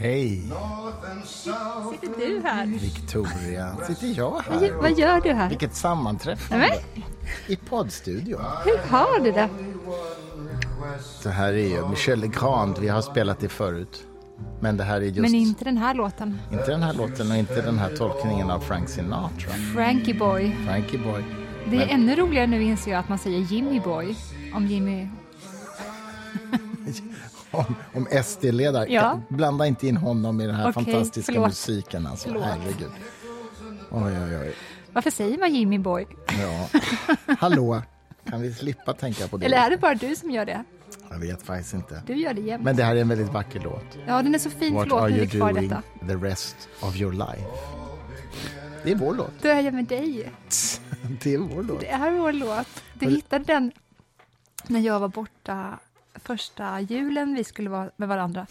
Hej, Sitter du här? Victoria. Sitter jag här? Vad gör du här? Vilket sammanträffande. Nej, I poddstudion. Hur har du det? Det här är ju Michel Legrand. Vi har spelat det förut. Men det här är just Men inte den här låten. inte den här låten och inte den här tolkningen av Frank Sinatra. Frankie Boy. Frankie Boy. Det är ännu roligare nu inser jag att man säger Jimmy Boy. Om Jimmy... Om, om SD-ledare. Ja. Blanda inte in honom i den här Okej, fantastiska förlåt. musiken. Alltså. Förlåt. Herregud. Oj, oj, oj. Varför säger man Jimmy Boy? Ja. Hallå, kan vi slippa tänka på det? Eller är det bara du som gör det? Jag vet faktiskt inte. Du gör det jämt. Men det här är en väldigt vacker låt. Ja, den är så fin. What Förlåt, are you doing detta. the rest of your life? Det är vår låt. Då är jag med dig. Det är vår låt. Det är vår låt. Du hittade den när jag var borta första julen vi skulle vara med varandra.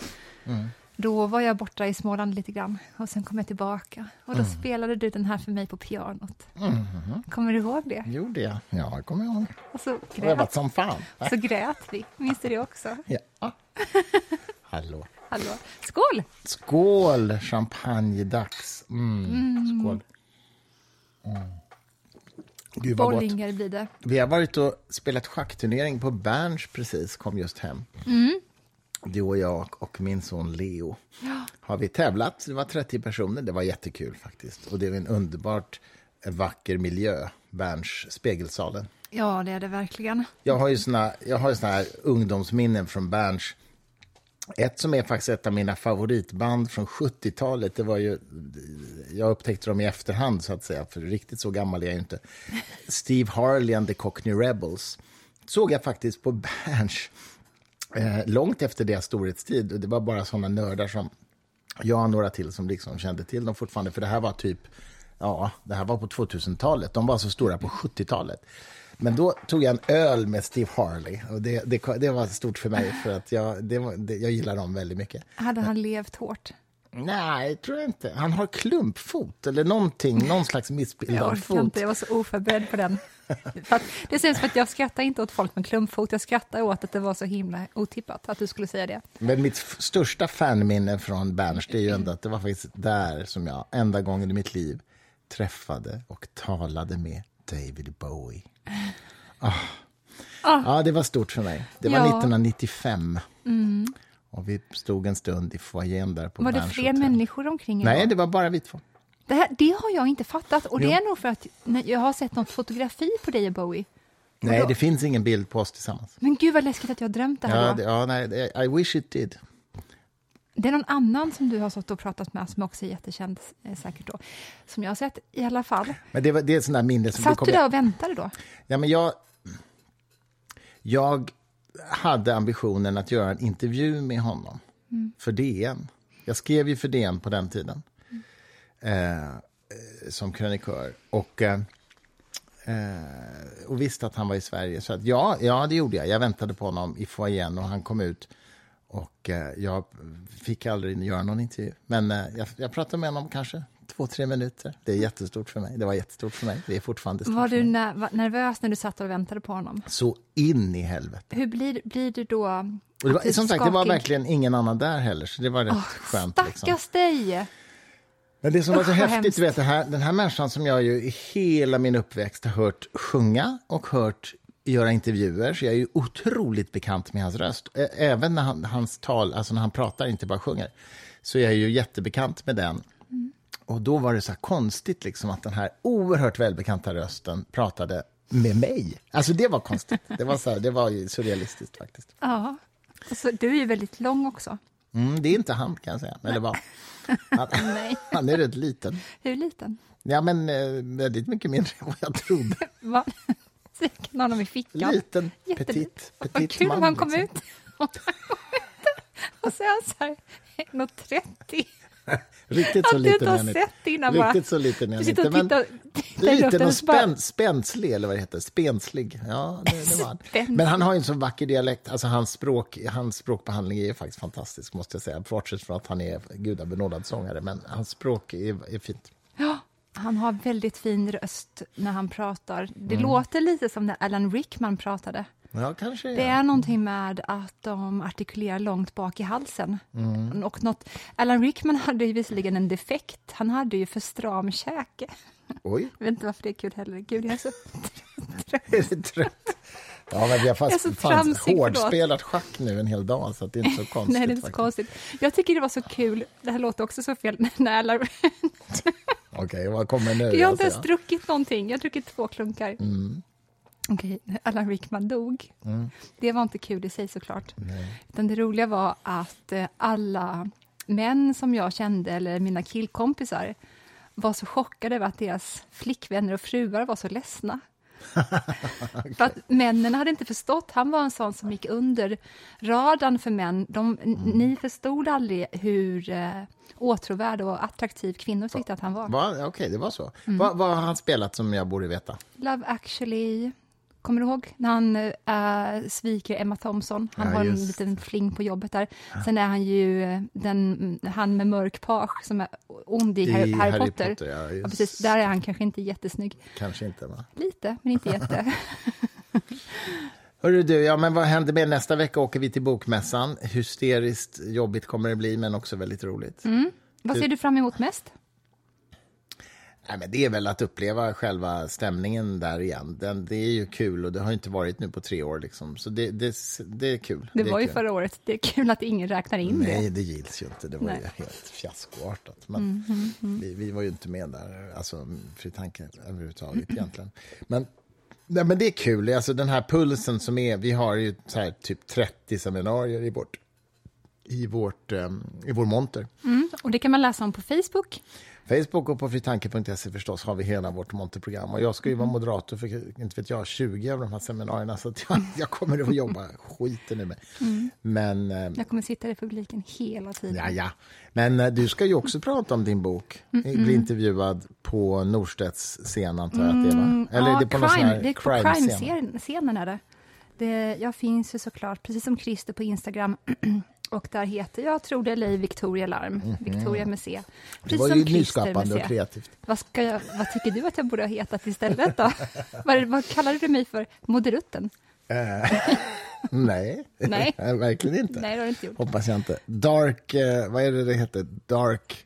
Mm. Då var jag borta i Småland lite grann och sen kom jag tillbaka. Och Mm. då spelade du den här för mig på pianot. Mm-hmm. Kommer du ihåg det? Gjorde jag? Ja, jag kommer ihåg. Och så Jag grät, som fan. så grät vi. Minns du det också? Ja. Hallå. Hallå. Skål! Skål! Champagnedags. Mm. Skål. Mm. Gud. Bollinger blir det. Vi har varit och spelat schackturnering på Berns precis, kom just hem. Du och jag och min son Leo har vi tävlat. Det var 30 personer. Det var jättekul faktiskt. Och det är en underbart vacker miljö, Berns Spegelsalen. Ja, det är det verkligen. Jag har ju såna, jag har ju såna här ungdomsminnen från Berns. Ett som är faktiskt ett av mina favoritband från 70-talet. Det var ju, jag upptäckte dem i efterhand, så att säga, för riktigt så gammal är jag ju inte. Steve Harley and the Cockney Rebels såg jag faktiskt på Berns eh, långt efter deras storhetstid. Och det var bara såna nördar som jag och några till som liksom kände till dem fortfarande. För det här var typ, ja, det här var på 2000-talet. De var så stora på 70-talet. Men då tog jag en öl med Steve Harley och det, det, det var stort för mig för att jag, det, var- det, jag gillar dem väldigt mycket. Hade han levt hårt? Nej, tror jag inte. Han har klumpfot eller någonting, någon slags missbildad fot. inte, jag var så oförberedd på den. Att, det syns för att jag skrattar inte åt folk med klumpfot, jag skrattar åt att det var så himla otippat att du skulle säga det. Men mitt största fanminne från Berns, det är ju ändå att det var faktiskt där som jag enda gången i mitt liv träffade och talade med David Bowie. Ah. Ja, det var stort för mig. Det var Ja. 1995. Och vi stod en stund i foajén där på Var det fler hotell. människor omkring Nej, det var bara vi två. Det, här, det har jag inte fattat och det Jo. är nog för att jag har sett något fotografi på dig och Bowie. Nej, då- det finns ingen bild på oss tillsammans. Men gud vad läskigt att jag har drömt det här Ja, det, ja, nej, det- I wish it did. Det är någon annan som du har stått och pratat med som också är jättekänd eh, säkert då. Som jag har sett i alla fall. Men det, var, det är ett sånt där minne som... Satt du där och väntade då? Ja, men jag, jag hade ambitionen att göra en intervju med honom för DN. Jag skrev ju för DN på den tiden eh, eh, som krönikör. Och, eh, eh, och visste att han var i Sverige. Så att, ja, ja, det gjorde jag. Jag väntade på honom i foajén och han kom ut. Och eh, jag fick aldrig göra någon intervju. Men eh, jag, jag pratade med honom kanske två, tre minuter. Det är jättestort för mig. Det var jättestort för mig. Det är fortfarande stort Var du var nervös när du satt och väntade på honom? Så in i helvete. Hur blir, blir du då? Det var, som sagt, det var verkligen ingen annan där heller, så det var rätt skönt. Liksom. Stackars dig! Men det som var så vad häftigt, du vet, den här, den här människan som jag ju i hela min uppväxt har hört sjunga och hört göra intervjuer, så jag är ju otroligt bekant med hans röst. Även när han, hans tal, alltså när han pratar, inte bara sjunger, så är jag ju jättebekant med den. Och då var det så konstigt liksom att den här oerhört välbekanta rösten pratade med mig. Alltså det var konstigt. Det var, så här, det var surrealistiskt faktiskt. Ja. Och så, du är ju väldigt lång också. Mm, det är inte han kan jag säga. Eller var. Han, han är rätt liten. Hur liten? Ja, men eh, väldigt mycket mindre än vad jag trodde. Va? Ha honom i fickan. Liten, Jätteliten. petit, Vad petit kul om man. han kom liksom. ut. Och så är han så här, 1,30. Riktigt så liten är han inte. sett innan bara. Riktigt så liten är han inte. Men liten och bara- spän, spänslig, eller vad det heter. Spenslig. Ja, det, det var han. Men han har ju en så vacker dialekt. Alltså, hans, språk, hans språkbehandling är faktiskt fantastisk, måste jag säga. Bortsett från att han är gudabenådad sångare. Men hans språk är, är fint. Ja, Han har väldigt fin röst när han pratar. Det Mm. låter lite som när Alan Rickman pratade. Ja, kanske. Det är någonting med att de artikulerar långt bak i halsen. Mm. Och något, Alan Rickman hade ju visserligen en defekt. Han hade ju för stram käke. Oj, Jag vet inte varför det är kul heller. Gud, jag är så... är du trött? Ja, men vi har Jag fast, så förlåt. hårdspelat schack nu en hel dag, så det är inte så konstigt. Nej, det är inte så faktiskt. konstigt. Jag tycker det var så kul. Det här låter också så fel. När Alan... Okej, vad kommer nu? Jag har inte ens alltså? druckit någonting. Jag har druckit två klunkar. Mm. Okej, Alan Rickman dog. Mm. Det var inte kul i sig såklart. Nej. Utan det roliga var att eh, alla män som jag kände, eller mina killkompisar, var så chockade över att deras flickvänner och fruar var så ledsna. För att männen hade inte förstått, han var en sån som gick under radarn för män. De, Mm. Ni förstod aldrig hur eh, åtråvärd och attraktiv kvinnor tyckte att han var. Va? Okej, det var så. Mm. Vad vad har han spelat som jag borde veta? Love actually, kommer du ihåg? När han äh, sviker Emma Thompson. Han Ja, har en liten fling på jobbet där. Sen är han ju eh, den, han med mörk page som är ond i, Harry, Harry Potter. ja, Ja, just. precis. Där är han kanske inte jättesnygg. Kanske inte, va? Lite, men inte jätte. Hörru du, ja, men vad händer med nästa vecka? åker vi till Bokmässan. Hysteriskt jobbigt kommer det bli, men också väldigt roligt. Mm. Vad ser du fram emot mest? Nej, men det är väl att uppleva själva stämningen där igen. Den, det är ju kul och det har inte varit nu på tre år. Liksom. Så det, det, det är kul. Det är var ju kul. förra året. Det är kul att ingen räknar in det. Nej, det gills ju inte. Det var Nej. Mm, ju helt fiaskoartat. Men Vi, vi var ju inte med där, alltså fri tanke överhuvudtaget egentligen. Men, nej, men det är kul. Alltså, den här pulsen som är, vi har ju här, typ 30 seminarier i vårt, i vårt, um, i vår monter. Mm. Och det kan man läsa om på Facebook. Facebook och på fritanke.se förstås har vi hela vårt monterprogram. Och jag ska ju vara moderator för, inte vet jag, 20 av de här seminarierna. Så jag, jag kommer att jobba skiten nu med. Men, eh, Jag kommer sitta i publiken hela tiden. ja, ja. Men eh, du ska ju också prata om din bok. Bli intervjuad på Norstedts scen, antar jag att det är, va? Eller ja, är det på crime, här det är på crime-scen? crime-scenen är det. det. Jag finns ju såklart, precis som Christer på Instagram, och där heter jag, tror det eller ej, Victoria Larm. Victoria med C. Det var ju nyskapande och kreativt. Vad, ska jag, vad tycker du att jag borde ha hetat istället då? vad, vad kallade du mig för? Moderutten? Nej, Nej. verkligen inte. Nej, det har inte gjort. Hoppas jag inte. Dark, eh, vad är det det heter? Dark,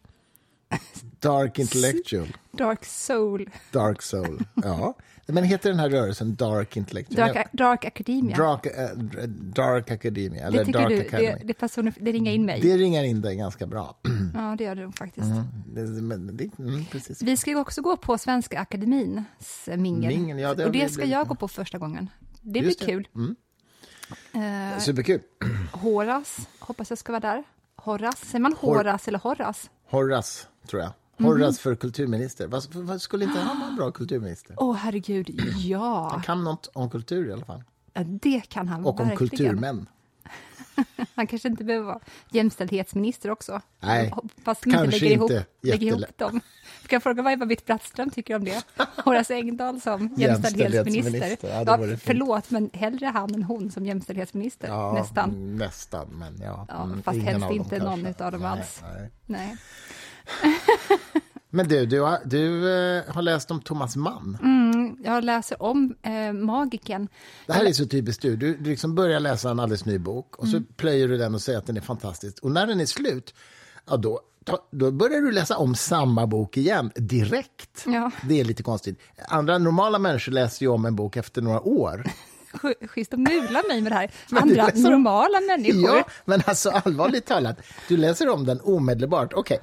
dark intellectual. Dark Soul. Dark soul. Ja. Men heter den här rörelsen Dark intellectual? Dark, dark Academia. Dark, eh, dark Academia, eller Dark du, Academy. det, det, personif- det ringar in mig. Det ringar in dig ganska bra. Ja, det gör det faktiskt. Det, men det, mm, precis. Vi ska ju också gå på Svenska Akademins mingel. Mingel, ja, det och det ska jag gå på första gången. Det blir kul. Mm. Eh, Superkul. Horas, hoppas jag ska vara där. Horas, säger man Hor- Horas eller Horas? Horace, tror jag. Mhm. Horace för kulturminister. Vad, vad skulle inte han vara en bra kulturminister? Åh, herregud, ja. Han kan något om kultur i alla fall. Ja, Det kan han Och om verkligen. kulturmän. Han kanske inte behöver vara jämställdhetsminister också. Nej, Fast de inte kanske lägger ihop, inte lägger ihop dem. Ska jag fråga vad Ebba-Britt Brattström tycker om det? Horace Engdahl som jämställdhetsminister. Jämställdhetsminister, ja, förlåt, men hellre han än hon som jämställdhetsminister. Ja, Nästan. Nästan, men ja. Ja, mm, fast helst av dem inte någon kanske. utav dem nej, alls. Nej. Nej. Men du, du har, du eh, har läst om Thomas Mann. Mm, jag läser om eh, Magiken. Det här är så typiskt du. Du du liksom börjar läsa en alldeles ny bok och så Mm. plöjer du den och säger att den är fantastisk. Och när den är slut, ja, då, då börjar du läsa om samma bok igen direkt. Ja. Det är lite konstigt. Andra normala människor läser ju om en bok efter några år. Sch- Schysst att mula mig med det här. Andra om- normala människor. Ja, men alltså allvarligt talat, du läser om den omedelbart. Okej,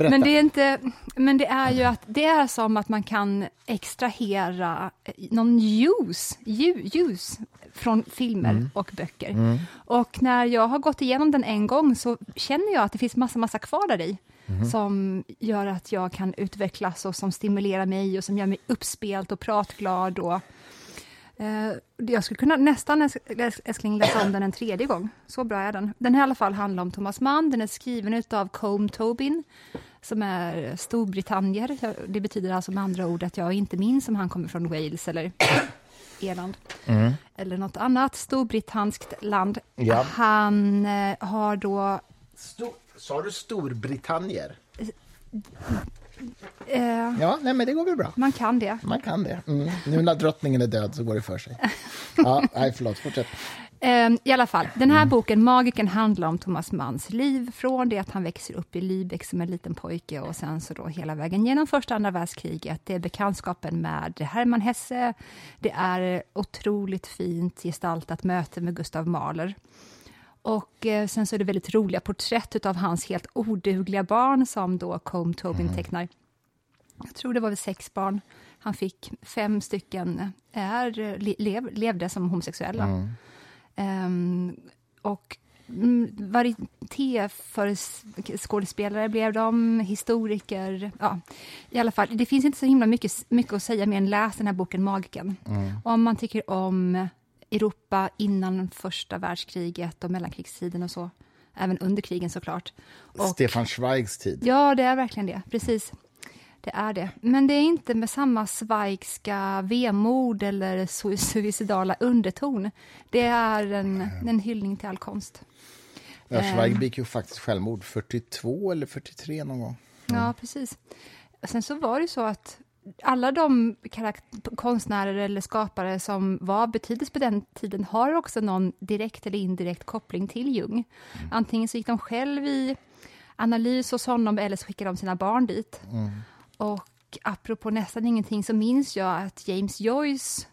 berätta. Men det är inte, men det är ju att det är som att man kan extrahera eh, någon ljus, ju- ljus från filmer Mm. och böcker. Och när jag har gått igenom den en gång så känner jag att det finns massa, massa kvar där i. Mm-hmm. Som gör att jag kan utvecklas och som stimulerar mig och som gör mig uppspelt och pratglad. Och, eh, jag skulle kunna nästan, äs- äs- älskling, läsa om den en tredje gång. Så bra är den. Den här i alla fall handlar om Thomas Mann. Den är skriven av Colm Tobin som är storbritannier. Det betyder alltså med andra ord att jag inte minns om han kommer från Wales eller Irland eller något annat storbritannskt land. Ja. Han eh, har då Stor, sa du Storbritannier? Eh, Ja, nej, men det går väl bra. man kan det. Man kan det. Mm. Nu när drottningen är död så går det för sig. Ja, nej, förlåt, fortsätt. Eh, I alla fall, den här boken, Magiken, handlar om Thomas Manns liv från det att han växer upp i Lübeck som en liten pojke och sen så då hela vägen genom första och andra världskriget. Det är bekantskapen med Hermann Hesse. Det är otroligt fint gestaltat möte med Gustav Mahler. Och eh, sen så är det väldigt roliga porträtt av hans helt odugliga barn som då Combe Tobin tecknar. Jag tror det var väl sex barn han fick. Fem stycken är, lev, levde som homosexuella. Ehm, och mm, varieté för skådespelare blev de, historiker. Ja, I alla fall, det finns inte så himla mycket, mycket att säga mer än läs den här boken Magiken. Om man tycker om Europa innan första världskriget och mellankrigstiden och så. Även under krigen såklart. Och, Stefan Zweigs tid. Ja, det är verkligen det. Precis. Det är det. Men det är inte med samma Zweigska vemod eller su- suicidala underton. Det är en, en hyllning till all konst. Ja, Zweig begick ju faktiskt självmord 42 eller 43 någon gång. Ja, precis. Sen så var det så att alla de konstnärer eller skapare som var betydelse på den tiden har också någon direkt eller indirekt koppling till Jung. Antingen så gick de själv i analys hos honom eller så skickade de sina barn dit. Och apropå nästan ingenting så minns jag att James Joyces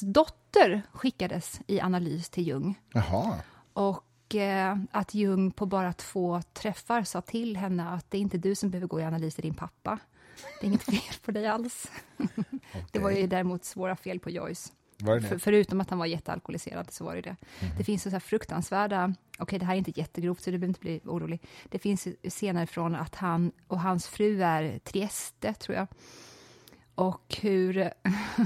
dotter skickades i analys till Jung. Jaha. Och eh, att Jung på bara två träffar sa till henne att det är inte du som behöver gå i analys, det är din pappa. Det är inget fel på dig alls. Det var ju däremot svåra fel på Joyce. För, förutom att han var jättealkoholiserad så var det det. Det finns så här fruktansvärda, okej det här är inte jättegrovt så du behöver inte bli orolig. Det finns scener från att han och hans fru är Trieste tror jag. Och hur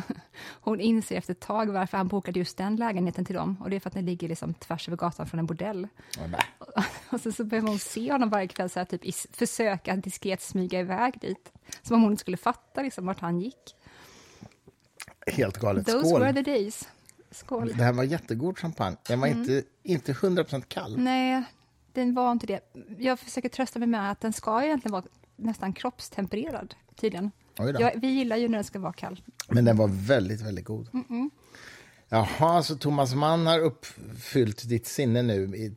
hon inser efter ett tag varför han bokade just den lägenheten till dem. Och det är för att den ligger liksom tvärs över gatan från en bordell. Nej. Och så, så behöver hon se honom varje kväll så här, typ, i, försöka diskret smyga iväg dit. Som om hon inte skulle fatta liksom, vart han gick. Helt galet. Those Skål! were the days. Skål. Det här var jättegod champagne. Den var Mm. inte, inte 100% kall. Nej, den var inte det. Jag försöker trösta mig med att den ska egentligen vara nästan kroppstempererad, tydligen. Oj då. Ja, vi gillar ju när den ska vara kall. Men den var väldigt, väldigt god. Jaha, så Thomas Mann har uppfyllt ditt sinne nu i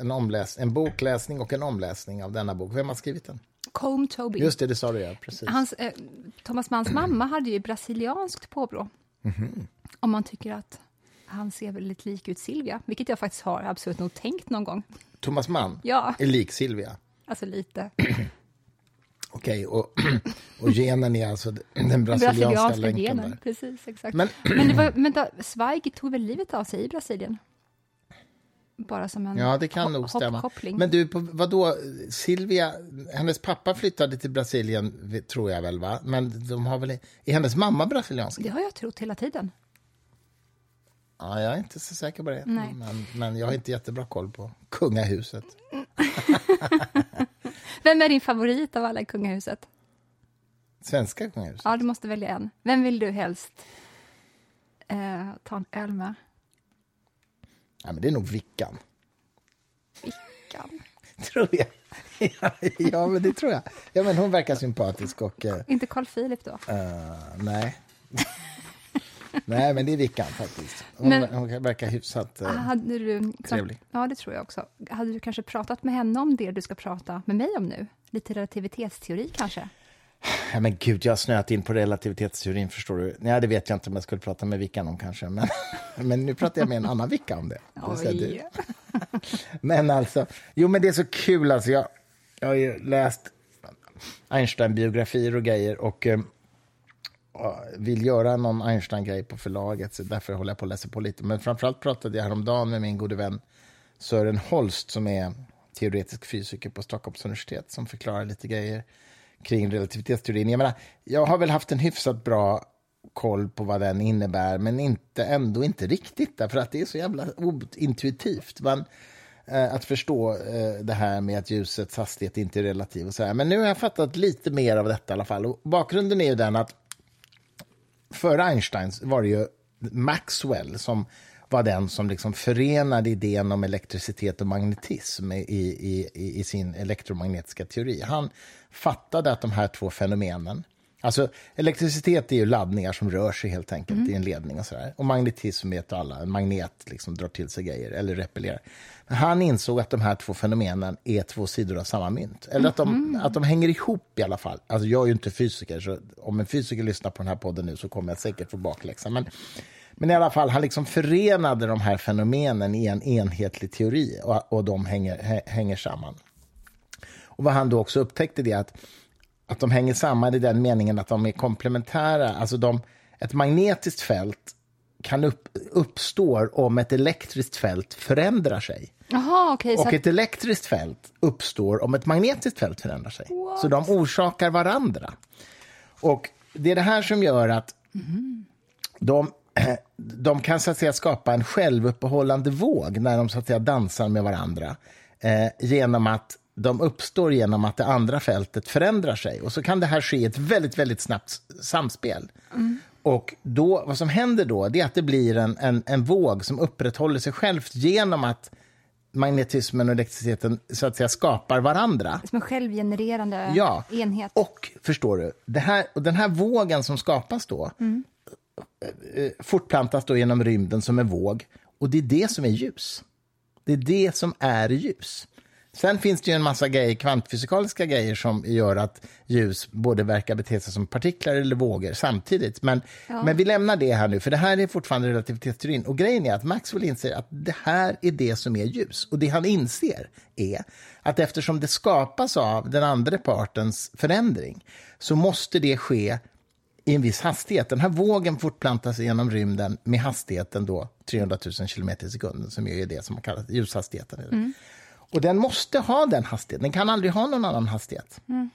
en, omläs en bokläsning och en omläsning av denna bok. Vem har skrivit den? Combe Toby. Just det, det sa du ja. Precis. Hans, eh, Thomas Manns mamma hade ju brasilianskt påbrå. Om man tycker att han ser väldigt lik ut Silvia, vilket jag faktiskt har absolut nog tänkt någon gång. Thomas Mann Ja, är lik Silvia. alltså lite. Okej, och, och genen är alltså den brasilianska Brasilianska länken genen, där. precis, exakt. Men- Men, det var, men då, Zweig tog väl livet av sig i Brasilien? Bara som en Ja, det kan nog stämma. Men du, på, vadå, Silvia, hennes pappa flyttade till Brasilien, tror jag väl, va? Men de har väl, är hennes mamma brasiliansk? Det har jag trott hela tiden. Ja, jag är inte så säker på det. Nej. Men, men jag har inte jättebra koll på kungahuset. Vem är din favorit av alla i kungahuset? Svenska kungahuset? Ja, du måste välja en. Vem vill du helst eh, ta en öl med? Ja, men det är nog Vickan, Vickan. tror jag. ja, men det tror jag. Ja, men hon verkar sympatisk och... eh, Inte Carl Philip då? eh, nej. nej, men det är Vickan faktiskt. Hon, Men- hon verkar hyfsat... eh, Hade du, Trevlig. Ja, det tror jag också. Hade du kanske pratat med henne om det du ska prata med mig om nu? Lite relativitetsteori kanske? Ja, men gud, jag har snöat in på relativitetsteorin, förstår du. Nej, det vet jag inte om jag skulle prata med Vickan om kanske. Men, men nu pratar jag med en annan Vicka om det. det. Men alltså, jo men det är så kul alltså. Jag, jag har ju läst Einstein-biografier och grejer och eh, vill göra någon Einstein-grej på förlaget, så därför håller jag på att läsa på lite. Men framförallt pratade jag häromdagen med min gode vän Sören Holst som är teoretisk fysiker på Stockholms universitet som förklarar lite grejer kring relativitetsteorin. Jag menar, jag har väl haft en hyfsat bra koll på vad den innebär, men inte, ändå inte riktigt, därför att det är så jävla intuitivt. Man, eh, att förstå eh, det här med att ljusets hastighet inte är relativ och så här. Men nu har jag fattat lite mer av detta i alla fall. Och bakgrunden är ju den att före Einstein var det ju Maxwell som var den som liksom förenade idén om elektricitet och magnetism i, i, i, i sin elektromagnetiska teori. Han fattade att de här två fenomenen Alltså, elektricitet är ju laddningar som rör sig helt enkelt mm. i en ledning. Och, så där. och magnetism vet alla, en magnet liksom drar till sig grejer eller repellerar. Men han insåg att de här två fenomenen är två sidor av samma mynt. Eller att de, mm. att de hänger ihop i alla fall. Alltså, jag är ju inte fysiker, så om en fysiker lyssnar på den här podden nu så kommer jag säkert få bakläxa. Men, men i alla fall, han liksom förenade de här fenomenen i en enhetlig teori och, och de hänger, hänger samman. Och vad han då också upptäckte det att att de hänger samman i den meningen att de är komplementära. Alltså de, ett magnetiskt fält kan upp, uppstå om ett elektriskt fält förändrar sig. Aha, okay, och ett elektriskt fält uppstår om ett magnetiskt fält förändrar sig. What? Så de orsakar varandra. Och det är det här som gör att mm. de, de kan så att säga skapa en självuppehållande våg när de så att säga dansar med varandra eh, genom att de uppstår genom att det andra fältet förändrar sig. Och så kan det här ske i ett väldigt, väldigt snabbt samspel. Mm. Och då, vad som händer då det är att det blir en, en, en våg som upprätthåller sig självt genom att magnetismen och elektriciteten så att säga skapar varandra. Som en självgenererande ja. enhet. Och, förstår du, det här, och den här vågen som skapas då mm. Eh, fortplantas då genom rymden som en våg. Och det är det som är ljus. Det är det som är ljus. Sen finns det ju en massa grejer, kvantfysikaliska grejer som gör att ljus både verkar bete sig som partiklar eller vågor samtidigt. Men, ja. men vi lämnar det här nu, för det här är fortfarande relativitetsteorin. Och grejen är att Maxwell inser att det här är det som är ljus. Och det han inser är att eftersom det skapas av den andra partens förändring så måste det ske i en viss hastighet. Den här vågen fortplantas genom rymden med hastigheten då 300 000 km i sekunden, som är det som man kallar ljushastigheten. Mm. Och den måste ha den hastigheten, den kan aldrig ha någon annan hastighet. Mm.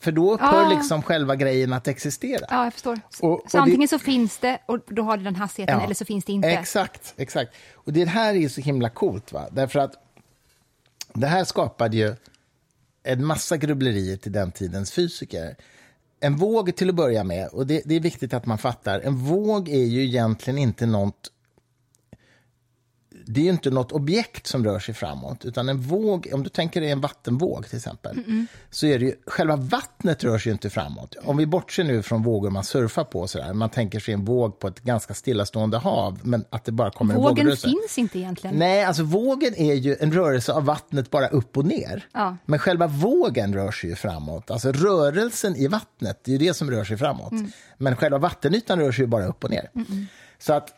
För då upphör ah. liksom själva grejen att existera. Ja, jag förstår. Och, och så antingen det... så finns det och då har det den hastigheten, ja, eller så finns det inte. Exakt, exakt. Och det här är så himla coolt, va? därför att det här skapade ju en massa grubblerier till den tidens fysiker. En våg till att börja med, och det, det är viktigt att man fattar, en våg är ju egentligen inte något det är inte något objekt som rör sig framåt, utan en våg, om du tänker dig en vattenvåg till exempel, mm -mm. så är det ju, själva vattnet rör sig inte framåt. Om vi bortser nu från vågor man surfar på, så där, man tänker sig en våg på ett ganska stillastående hav, men att det bara kommer vågen en vågrörelse. finns inte egentligen. Nej, alltså vågen är ju en rörelse av vattnet bara upp och ner. Ja. Men själva vågen rör sig ju framåt. Alltså rörelsen i vattnet, det är ju det som rör sig framåt. Mm. Men själva vattenytan rör sig ju bara upp och ner. Så att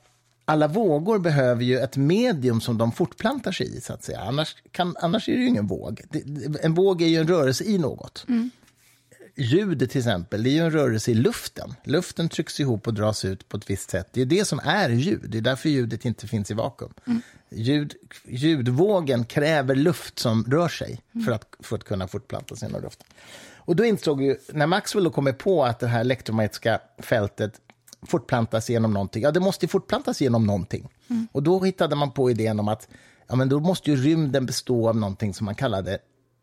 alla vågor behöver ju ett medium som de fortplantar sig i. så att säga. Annars, kan, annars är det ju ingen våg. En våg är ju en rörelse i något. Mm. Ljudet till exempel, det är ju en rörelse i luften. Luften trycks ihop och dras ut på ett visst sätt. Det är det som är ljud. Det är därför ljudet inte finns i vakuum. Mm. Ljud, ljudvågen kräver luft som rör sig mm. för, att, för att kunna fortplanta sig genom luften. Och då insåg ju, när Maxwell då kommer på att det här elektromagnetiska fältet fortplantas genom någonting. Ja, det måste fortplantas genom någonting. Mm. Och då hittade man på idén om att ja, men då måste ju rymden bestå av någonting som man kallade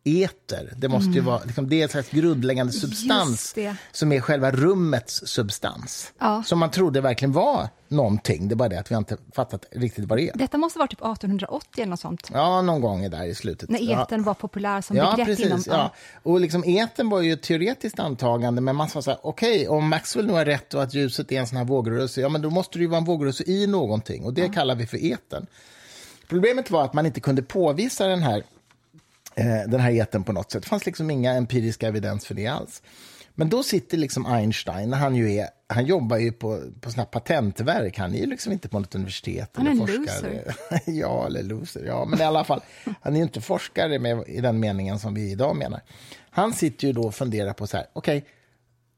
eter. Det måste ju mm. vara liksom, det är en slags grundläggande substans som är själva rummets substans. Ja. Som man trodde verkligen var någonting. Det är bara det att vi inte fattat riktigt vad det är. Detta måste vara typ 1880 eller något sånt. Ja, någon gång där i slutet. När eten ja. var populär som ja, begrepp precis, inom... Ja, och liksom eten var ju ett teoretiskt antagande, men man sa så här, okej, okay, om Maxwell nu har rätt och att ljuset är en sån här vågrörelse, ja men då måste det ju vara en vågrörelse i någonting och det ja. kallar vi för eten. Problemet var att man inte kunde påvisa den här eh, den här eten på något sätt. Det fanns liksom inga empiriska evidens för det alls. Men då sitter liksom Einstein, han, ju är, han jobbar ju på, på såna patentverk, han är ju liksom inte på något universitet han eller forskare. Loser. ja, eller loser. Ja, men i alla fall, han är ju inte forskare med, i den meningen som vi idag menar. Han sitter ju då och funderar på så här, okej, okay,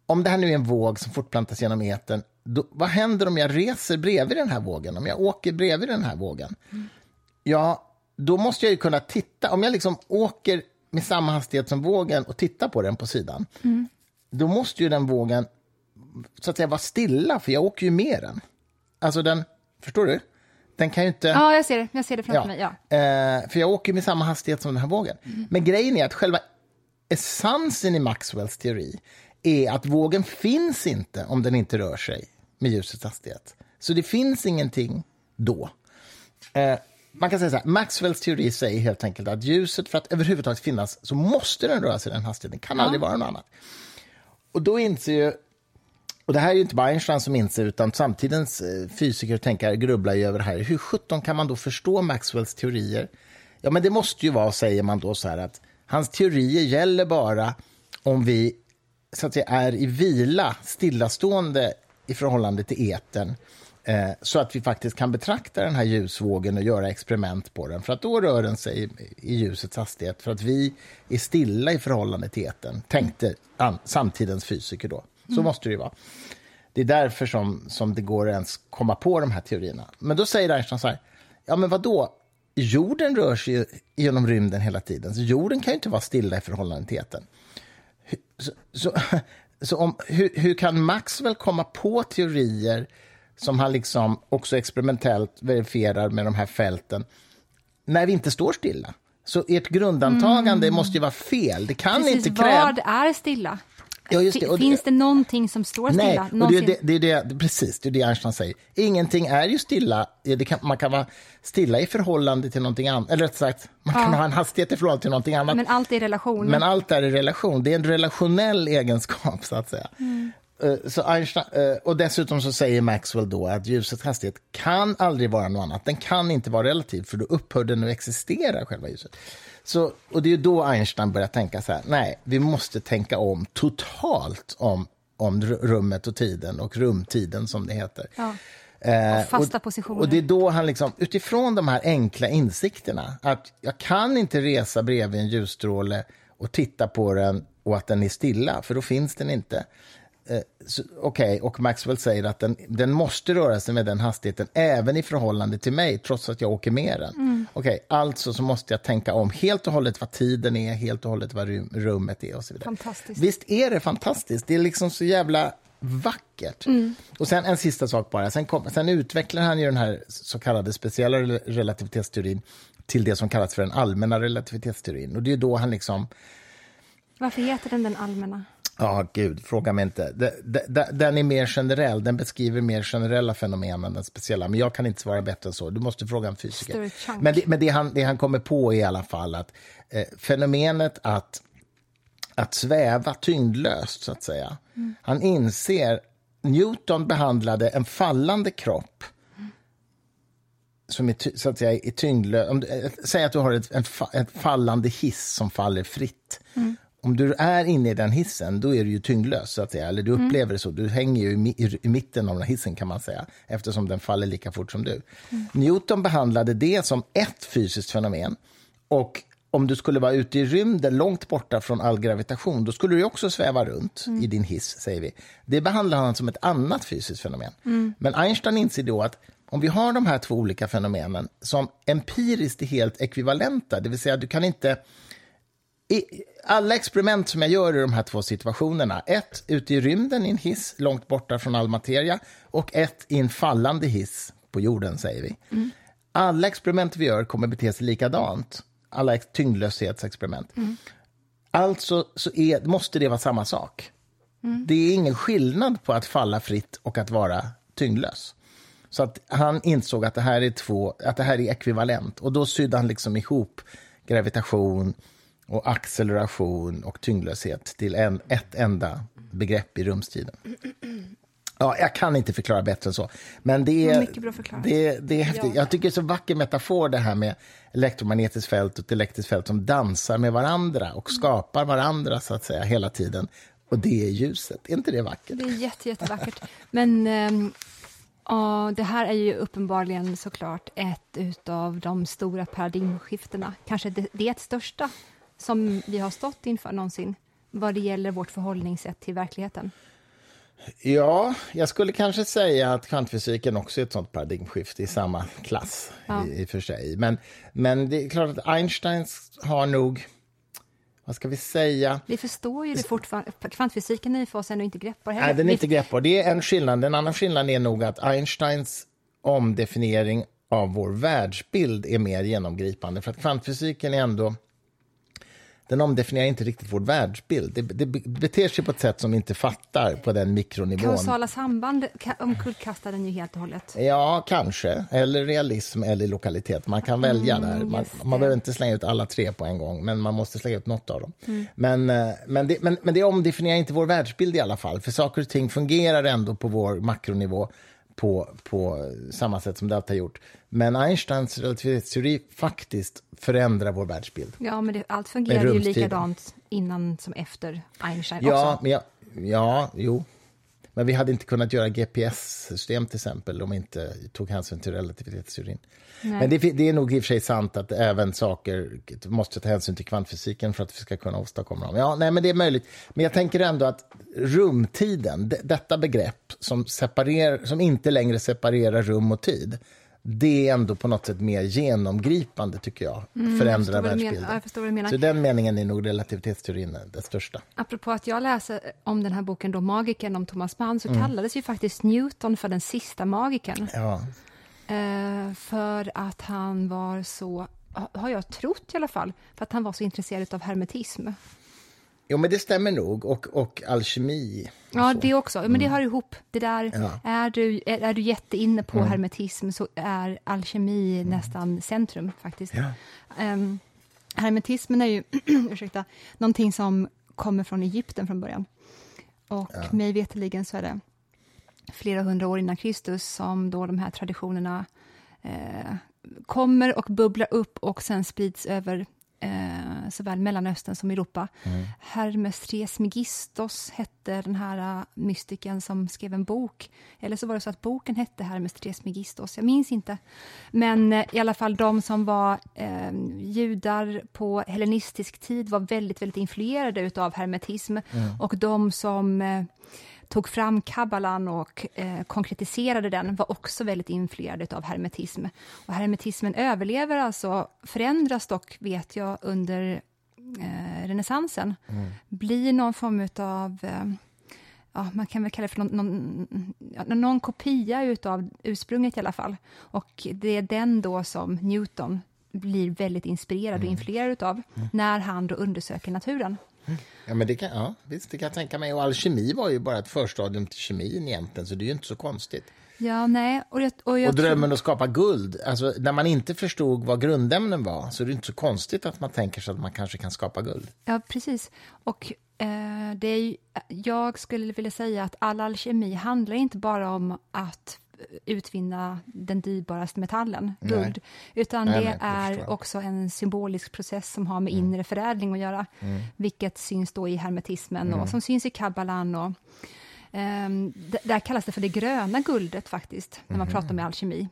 om det här nu är en våg som fortplantas genom eten, då, vad händer om jag reser bredvid den här vågen? Om jag åker bredvid den här vågen? Mm. Ja, då måste jag ju kunna titta. Om jag liksom åker med samma hastighet som vågen och tittar på den på sidan, mm. då måste ju den vågen så att säga vara stilla, för jag åker ju med den. Alltså den, förstår du? Den kan ju inte... Ja, jag ser det, jag ser det framför ja. mig. Ja. Eh, för jag åker med samma hastighet som den här vågen. Mm. Men grejen är att själva essensen i Maxwells teori är att vågen finns inte om den inte rör sig med ljusets hastighet. Så det finns ingenting då. Eh, man kan säga så här, Maxwells teori säger helt enkelt att ljuset för att överhuvudtaget finnas så måste den röra sig i den hastigheten, det kan aldrig vara något annat. Och då inser ju, och det här är ju inte bara Einstein som inser, utan samtidens eh, fysiker och tänkare grubblar ju över här. Hur sjutton kan man då förstå Maxwells teorier? Ja, men det måste ju vara, säger man då, så här att hans teorier gäller bara om vi så att säga, är i vila, stillastående i förhållande till etern eh, så att vi faktiskt kan betrakta den här ljusvågen och göra experiment på den. För att då rör den sig i, i ljusets hastighet, för att vi är stilla i förhållande till etern, tänkte an, samtidens fysiker då. Så mm. måste det ju vara. Det är därför som, som det går att ens komma på de här teorierna. Men då säger Einstein så här, ja men vad då? Jorden rör sig genom rymden hela tiden, så jorden kan ju inte vara stilla i förhållande till etern. Så, så, så om, hur, hur, kan Maxwell komma på teorier som han liksom också experimentellt verifierar med de här fälten när vi inte står stilla? Så ert grundantagande mm. måste ju vara fel. Det kan Precis, inte kräva... Vad är stilla? Ja, det. Och Finns det någonting som står stilla? Nej, och det, det, det, det, precis, det är det Einstein säger. Ingenting är ju stilla. Kan, man kan vara stilla i förhållande till någonting annat. Eller rätt sagt, man kan ha en hastighet i förhållande till någonting annat. Men allt är i relation. Men allt är i relation. Det är en relationell egenskap, så att säga. Mm. Eh, så Einstein, eh, och dessutom så säger Maxwell då att ljusets hastighet kan aldrig vara något annat. Den kan inte vara relativ, för då upphör den att existera, själva ljuset. Så, och det är då Einstein börjar tänka så här, nej, vi måste tänka om totalt om, om rummet och tiden och rumtiden som det heter. Ja. Eh, fasta och, positioner. Och det är då han liksom, utifrån de här enkla insikterna, att jag kan inte resa bredvid en ljusstråle och titta på den och att den är stilla, för då finns den inte. Eh, Okej, okay, och Maxwell säger att den, den måste röra sig med den hastigheten även i förhållande till mig, trots att jag åker med den. Mm. Okej, okay, alltså så måste jag tänka om helt och hållet vad tiden är, helt och hållet vad rummet är och så vidare. Fantastiskt. Visst är det fantastiskt? Det är liksom så jävla vackert. Mm. Och sen en sista sak bara. Sen, kom, sen utvecklar han ju den här så kallade speciella relativitetsteorin till det som kallas för den allmänna relativitetsteorin. Och det är då han liksom... Varför heter den den allmänna? Ja, gud, fråga mig inte. Den är mer generell, den beskriver mer generella fenomen än den speciella. Men jag kan inte svara bättre än så. Du måste fråga en fysiker. Men, det, men det, han, det han kommer på i alla fall att eh, fenomenet att, att sväva tyngdlöst, så att säga. Mm. Han inser, Newton behandlade en fallande kropp som är, så att säga, är tyngdlös. Eh, säg att du har ett, en, ett fallande hiss som faller fritt. Mm om du är inne i den hissen, då är du ju tyngdlös, så att säga. Eller du mm. upplever mm. det så. Du hänger ju i, i, mitten av den hissen, kan man säga, eftersom den faller lika fort som du. Mm. Newton behandlade det som ett fysiskt fenomen. Och om du skulle vara ute i rymden, långt borta från all gravitation, då skulle du också sväva runt mm. i din hiss, säger vi. Det behandlar han som ett annat fysiskt fenomen. Mm. Men Einstein inser då att om vi har de här två olika fenomenen som empiriskt är helt ekvivalenta, det vill säga du kan inte i alla experiment som jag gör i de här två situationerna, ett ute i rymden i en hiss långt borta från all materia och ett i en fallande hiss på jorden, säger vi. Mm. Alla experiment vi gör kommer bete sig likadant, alla tyngdlöshetsexperiment. Mm. Alltså så är, måste det vara samma sak. Mm. Det är ingen skillnad på att falla fritt och att vara tyngdlös. Så att han insåg att det här är två, att det här är ekvivalent och då sydde han liksom ihop gravitation, och acceleration och tyngdlöshet till en, ett enda begrepp i rumstiden. Ja, jag kan inte förklara bättre än så. Men det är, Mycket bra förklarat. Det, det är häftigt. Ja. Jag tycker det är så vacker metafor det här med elektromagnetiskt fält och elektriskt fält som dansar med varandra och skapar varandra så att säga hela tiden. Och det är ljuset. Är inte det vackert? Det är jätte, jättevackert. Men ja, det här är ju uppenbarligen såklart ett av de stora paradigmskiftena. Kanske det, det största som vi har stått inför någonsin vad det gäller vårt förhållningssätt till verkligheten? Ja, jag skulle kanske säga att kvantfysiken också är ett sånt paradigmskifte i samma klass ja. i, i för sig. Men, men det är klart att Einstein har nog vad ska vi säga? Vi förstår ju det fortfarande. Kvantfysiken är för oss ännu inte greppbar. Nej, den är inte greppbar. Det är en skillnad. En annan skillnad är nog att Einsteins omdefiniering av vår världsbild är mer genomgripande. För att kvantfysiken är ändå den omdefinierar inte riktigt vår världsbild. Det, det beter sig på ett sätt som vi inte fattar på den mikronivån. Kausala samband omkullkastar den ju helt och hållet. Ja, kanske. Eller realism eller lokalitet. Man kan välja mm, där. Man, man behöver inte slänga ut alla tre på en gång, men man måste slänga ut något av dem. Mm. Men, eh, men, det, men, men det omdefinierar inte vår världsbild i alla fall, för saker och ting fungerar ändå på vår makronivå på, på samma sätt som det alltid har gjort. Men Einsteins relativitetsteori faktiskt förändrar vår världsbild. Ja, men det, allt fungerar ju likadant innan som efter Einstein ja, också. Men jag, ja, jo. Men vi hade inte kunnat göra GPS-system till exempel om vi inte tog hänsyn till relativitetsteorin. Nej. Men det, det, är nog i och för sig sant att även saker måste ta hänsyn till kvantfysiken för att vi ska kunna åstadkomma dem. Ja, nej, men det är möjligt. Men jag tänker ändå att rumtiden, detta begrepp som, separerar, som inte längre separerar rum och tid, det är ändå på något sätt mer genomgripande, tycker jag. Mm, Förändrar jag världsbilden. Ja, jag förstår vad du menar. Så den meningen är nog relativitetsteorin det största. Apropå att jag läser om den här boken då, Magiken om Thomas Mann, så mm. kallades ju faktiskt Newton för den sista magikern. Ja. Eh, för att han var så, har jag trott i alla fall, för att han var så intresserad av hermetism. Jo, men det stämmer nog. Och, och alkemi. Ja, det också. Men det mm. hör ihop. Det där, ja. är, du, är, är du jätteinne på mm. hermetism så är alkemi mm. nästan centrum, faktiskt. Ja. Um, hermetismen är ju, ursäkta, någonting som kommer från Egypten från början. Och ja. mig veterligen så är det flera hundra år innan Kristus som då de här traditionerna eh, kommer och bubblar upp och sen sprids över eh, såväl Mellanöstern som Europa. Mm. Hermes Trismegistos hette den här uh, mystiken som skrev en bok. Eller så var det så att boken hette Hermes Trismegistos, jag minns inte. Men eh, i alla fall de som var eh, judar på hellenistisk tid var väldigt, väldigt influerade av hermetism. Mm. Och de som eh, tog fram kabbalan och eh, konkretiserade den var också väldigt influerad av hermetism. Och hermetismen överlever alltså, förändras dock, vet jag, under eh, renässansen. Mm. Blir någon form av eh, ja, man kan väl kalla det för någon, någon, någon kopia av ursprunget i alla fall. Och det är den då som Newton blir väldigt inspirerad mm. och influerad av mm. när han då undersöker naturen. Ja, men det kan, ja, visst, det kan jag tänka mig. Och alkemi var ju bara ett förstadium till kemin egentligen, så det är ju inte så konstigt. Ja, nej. Och, jag, och, jag och drömmen tror... att skapa guld. Alltså, när man inte förstod vad grundämnen var så är det inte så konstigt att man tänker sig att man kanske kan skapa guld. Ja, precis. Och eh, det är, jag skulle vilja säga att all alkemi handlar inte bara om att utvinna den dyrbaraste metallen, guld. Utan nej, det nej, är också en symbolisk process som har med mm. inre förädling att göra, mm. vilket syns då i hermetismen mm. och som syns i kabbalan. Och, um, där kallas det för det gröna guldet faktiskt, när man mm. pratar med alkemi.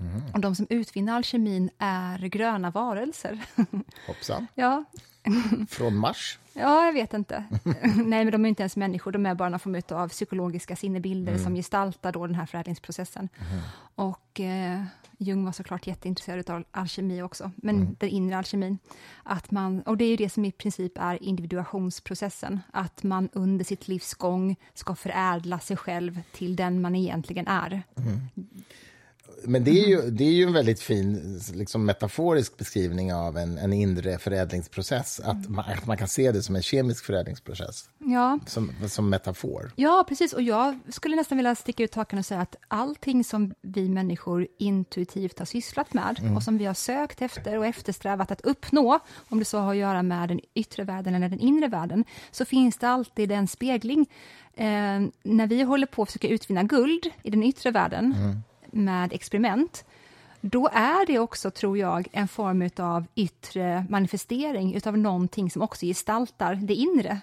Mm. Och de som utvinner alkemin är gröna varelser. Hoppsan. ja. Från Mars? Ja, jag vet inte. Nej, men de är inte ens människor, de är bara någon form av psykologiska sinnebilder mm. som gestaltar då den här förädlingsprocessen. Mm. Och eh, Jung var såklart jätteintresserad av alkemi också, men mm. den inre alkemin. Att man, och det är ju det som i princip är individuationsprocessen, att man under sitt livs gång ska förädla sig själv till den man egentligen är. Mm. Men det är, ju, det är ju en väldigt fin liksom, metaforisk beskrivning av en, en inre förädlingsprocess. Att man, att man kan se det som en kemisk förädlingsprocess. Ja. Som, som metafor. Ja, precis. Och jag skulle nästan vilja sticka ut hakan och säga att allting som vi människor intuitivt har sysslat med mm. och som vi har sökt efter och eftersträvat att uppnå, om det så har att göra med den yttre världen eller den inre världen, så finns det alltid en spegling. Eh, när vi håller på att försöka utvinna guld i den yttre världen, mm med experiment, då är det också, tror jag, en form av yttre manifestering utav någonting som också gestaltar det inre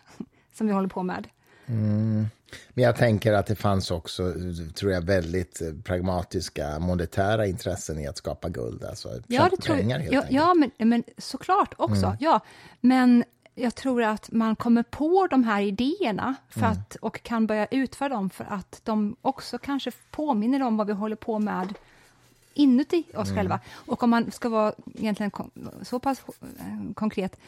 som vi håller på med. Mm. Men jag tänker att det fanns också, tror jag, väldigt pragmatiska monetära intressen i att skapa guld. Alltså ja, det tror jag. Ja, ja, men, men såklart också. Mm. Ja, men jag tror att man kommer på de här idéerna för mm. att, och kan börja utföra dem för att de också kanske påminner om vad vi håller på med inuti oss mm. själva. Och om man ska vara egentligen så pass eh, konkret,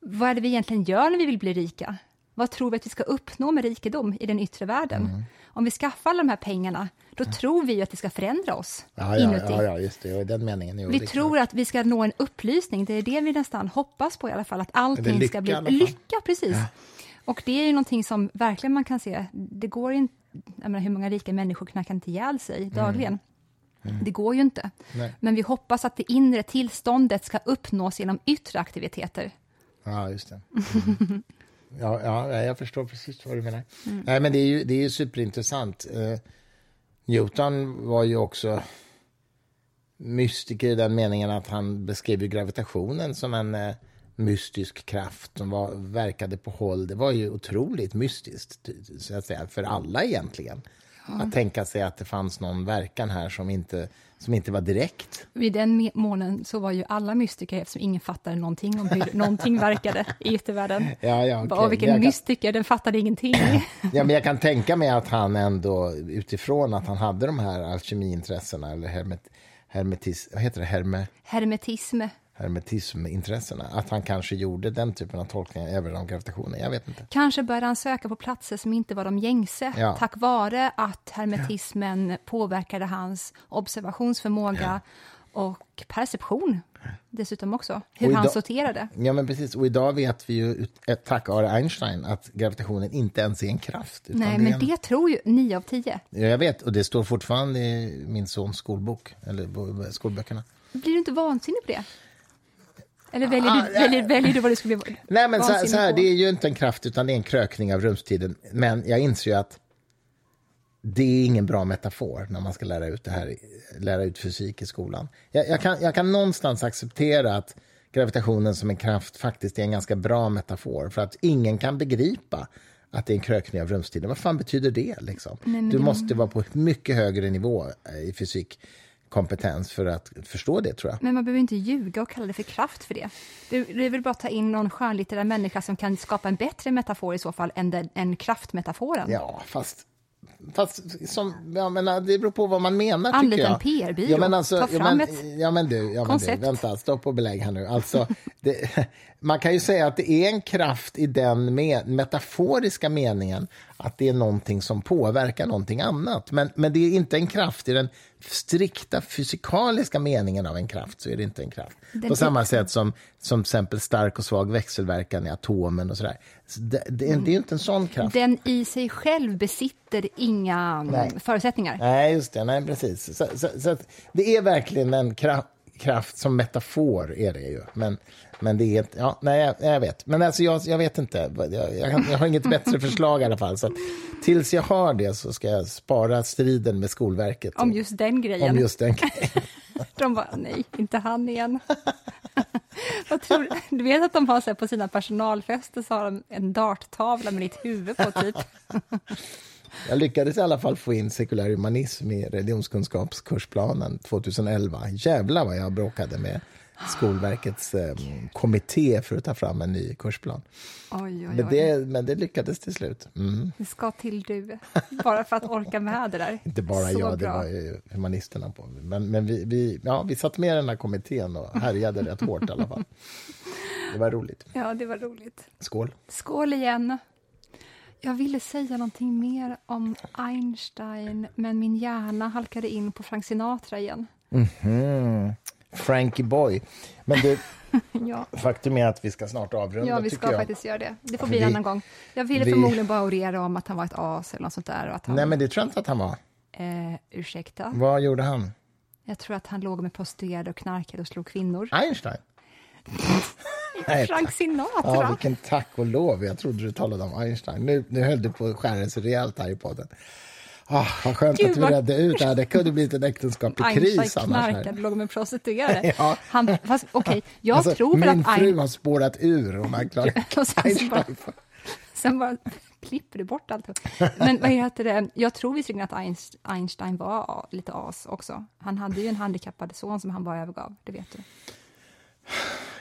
vad är det vi egentligen gör när vi vill bli rika? Vad tror vi att vi ska uppnå med rikedom i den yttre världen? Mm. Om vi skaffar alla de här pengarna, då tror vi ju att det ska förändra oss Ja, ja, inuti. ja, ja, just det. Och i den meningen. Jo, Vi tror att vi ska nå en upplysning, det är det vi nästan hoppas på i alla fall, att allting lycka ska bli lycka. precis. Och det är ju någonting som verkligen man kan se, det går inte, jag menar, hur många rika människor knackar inte ihjäl sig dagligen? Det går ju inte. Mm. Nej. Men vi hoppas att det inre tillståndet ska uppnås genom yttre aktiviteter. Ja, just det. Mm. Ja, ja, jag förstår precis vad du menar. Mm. Nej, men det är ju, det är ju superintressant. Eh, Newton var ju också mystiker i den meningen att han beskrev gravitationen som en eh, mystisk kraft som var, verkade på håll. Det var ju otroligt mystiskt, så att säga, för alla egentligen. Att tänka sig att det fanns någon verkan här som inte, som inte var direkt. Vid den månen så var ju alla mystiker eftersom ingen fattade någonting om hur någonting verkade i yttervärlden. Ja, ja, okej. Och vilken kan- mystiker, den fattade ingenting. Ja, men jag kan tänka mig att han ändå, utifrån att han hade de här alkemiintressena, eller hermet, hermetis, vad heter det, Herme, Hermetism. Hermetismintressena, att han kanske gjorde den typen av tolkningar även om gravitationen. Jag vet inte. Kanske började han söka på platser som inte var de gängse, Ja. tack vare att hermetismen påverkade hans observationsförmåga och perception dessutom också, hur Och han idag- sorterade. Ja, men precis. Och idag vet vi ju, tack vare Einstein, att gravitationen inte ens är en kraft. Nej, det men en, det tror ju nio av tio. Ja, jag vet, och det står fortfarande i min sons skolbok, eller skolböckerna. Blir du inte vansinnig på det? Eller väljer Ah, du, väljer, väljer du vad du skulle bli Nej, men så, så här, det är ju inte en kraft, utan det är en krökning av rumstiden. Men jag inser ju att det är ingen bra metafor när man ska lära ut det här, lära ut fysik i skolan. Jag, jag, kan, jag kan någonstans acceptera att gravitationen som en kraft faktiskt är en ganska bra metafor, för att ingen kan begripa att det är en krökning av rumstiden. Vad fan betyder det? Liksom? du måste vara på mycket högre nivå eh, i fysikkompetens för att förstå det, tror jag. Men man behöver inte ljuga och kalla det för kraft för det. Det, det är väl bara att ta in någon skönlitterär människa som kan skapa en bättre metafor i så fall än, den, än kraftmetaforen. Ja, fast... Fast som, jag menar, det beror på vad man menar, Anlita jag. en PR-byrå. Ja, men alltså, Ta ja, fram men, ett ja, men du, ja, men du, koncept. vänta, stopp och belägg här nu. Alltså, det, man kan ju säga att det är en kraft i den med, metaforiska meningen att det är någonting som påverkar någonting annat. Men, men det är inte en kraft i den strikta fysikaliska meningen av en kraft, så är det inte en kraft. Den På samma sätt som, som exempel stark och svag växelverkan i atomen och sådär. Så det, det, det är inte en sån kraft. Den i sig själv besitter inga mm, Nej. förutsättningar. Nej, just det. Nej, precis. Så, så, så det är verkligen en kraft, kraft som metafor, är det ju. Men, men det är inte... Ja, nej, jag, vet. Men alltså, jag, jag vet inte. Jag, jag, jag har inget bättre förslag i alla fall. Så tills jag har det så ska jag spara striden med Skolverket. Om just den grejen. om just den grejen. De bara, nej, inte han igen. Vad tror du? vet att de har så på sina personalfester så har de en darttavla med ditt huvud på typ. Jag lyckades i alla fall få in sekulär humanism i religionskunskapskursplanen 2011. Jävlar vad jag bråkade med Skolverkets eh, kommitté för att ta fram en ny kursplan. Oj, oj, Men oj. det, men det lyckades till slut. Mm. Det ska till du, bara för att orka med det där. Inte bara Så jag, det bra. var ju humanisterna på. Men, men vi, vi, ja, vi satt med i den här kommittén och härjade rätt hårt i alla fall. Det var roligt. Ja, det var roligt. Skål. Skål igen. Jag ville säga någonting mer om Einstein, men min hjärna halkade in på Frank Sinatra igen. Mm. Frankie Boy. Men du, Ja, faktum är att vi ska snart avrunda, ja vi ska jag. faktiskt göra det. Det får bli en Vi- annan gång. Jag ville vi- förmodligen bara orera om att han var ett as eller något sånt där. Och att han, Nej, men det tror jag inte att han var. eh, ursäkta? Vad gjorde han? Jag tror att han låg med prostituerade och knarkade och slog kvinnor. Einstein? Nej, Frank. Sinatra! Ja, vilken tack och lov. Jag trodde du talade om Einstein. Nu, nu höll du på att skära sig rejält här i podden. Ah, vad skönt Gud, att vi vad- redde ut det här. Det kunde blivit en äktenskaplig Einstein kris annars. knarkade, låg med prostituerade. Ja. Han, fast, okej, jag Alltså, tror min att fru Einstein... har spårat ur och man klarar Och sen så bara- Einstein. Sen bara klipper du bort allt. Men vad heter det? Jag tror visserligen att Einst- Einstein var lite as också. Han hade ju en handikappad son som han bara övergav, det vet du.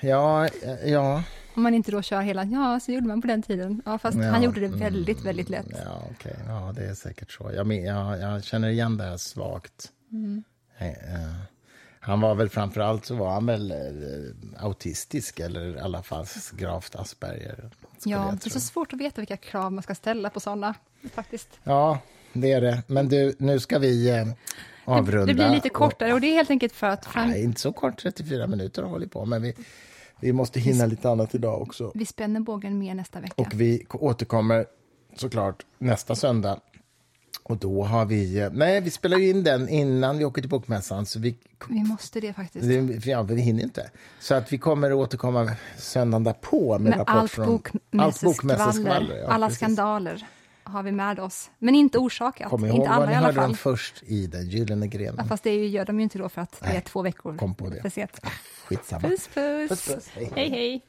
Ja, ja. Om man inte då kör hela, ja, så gjorde man på den tiden. Ja, fast Ja, han gjorde det väldigt, väldigt lätt. Ja, okej. Ja, det är säkert så. Jag, jag, jag känner igen det här svagt. Mm. Eh, eh. Han var väl framför allt så var han väl eh, autistisk eller i alla fall gravt Asperger. Ja, det är så svårt att veta vilka krav man ska ställa på sådana, faktiskt. Ja, det är det. Men du, nu ska vi avrunda. Det blir lite kortare och det är helt enkelt för att fram, Nej, inte så kort, 34 minuter har hållit på, men vi, vi måste hinna lite annat idag också. vi spänner bågen mer nästa vecka. Och vi återkommer såklart nästa söndag. Och då har vi... eh, Nej, vi spelar ju in den innan vi åker till Bokmässan, så vi, Vi måste det faktiskt. det, ja, vi hinner inte. Så att vi kommer att återkomma söndagen därpå med, Med rapport allt från... allt bokmässeskvaller, bokmässeskvaller, ja, alla precis. skandaler har vi med oss. Men inte orsakat, Kom ihåg inte alla ni i alla hörde dem fall. först i den gyllene grenen. Ja, fast det gör de ju inte då för att det är två veckor kom på det. för sent. Skitsamma. Puss, puss. Puss, puss. Hej. hej. hej.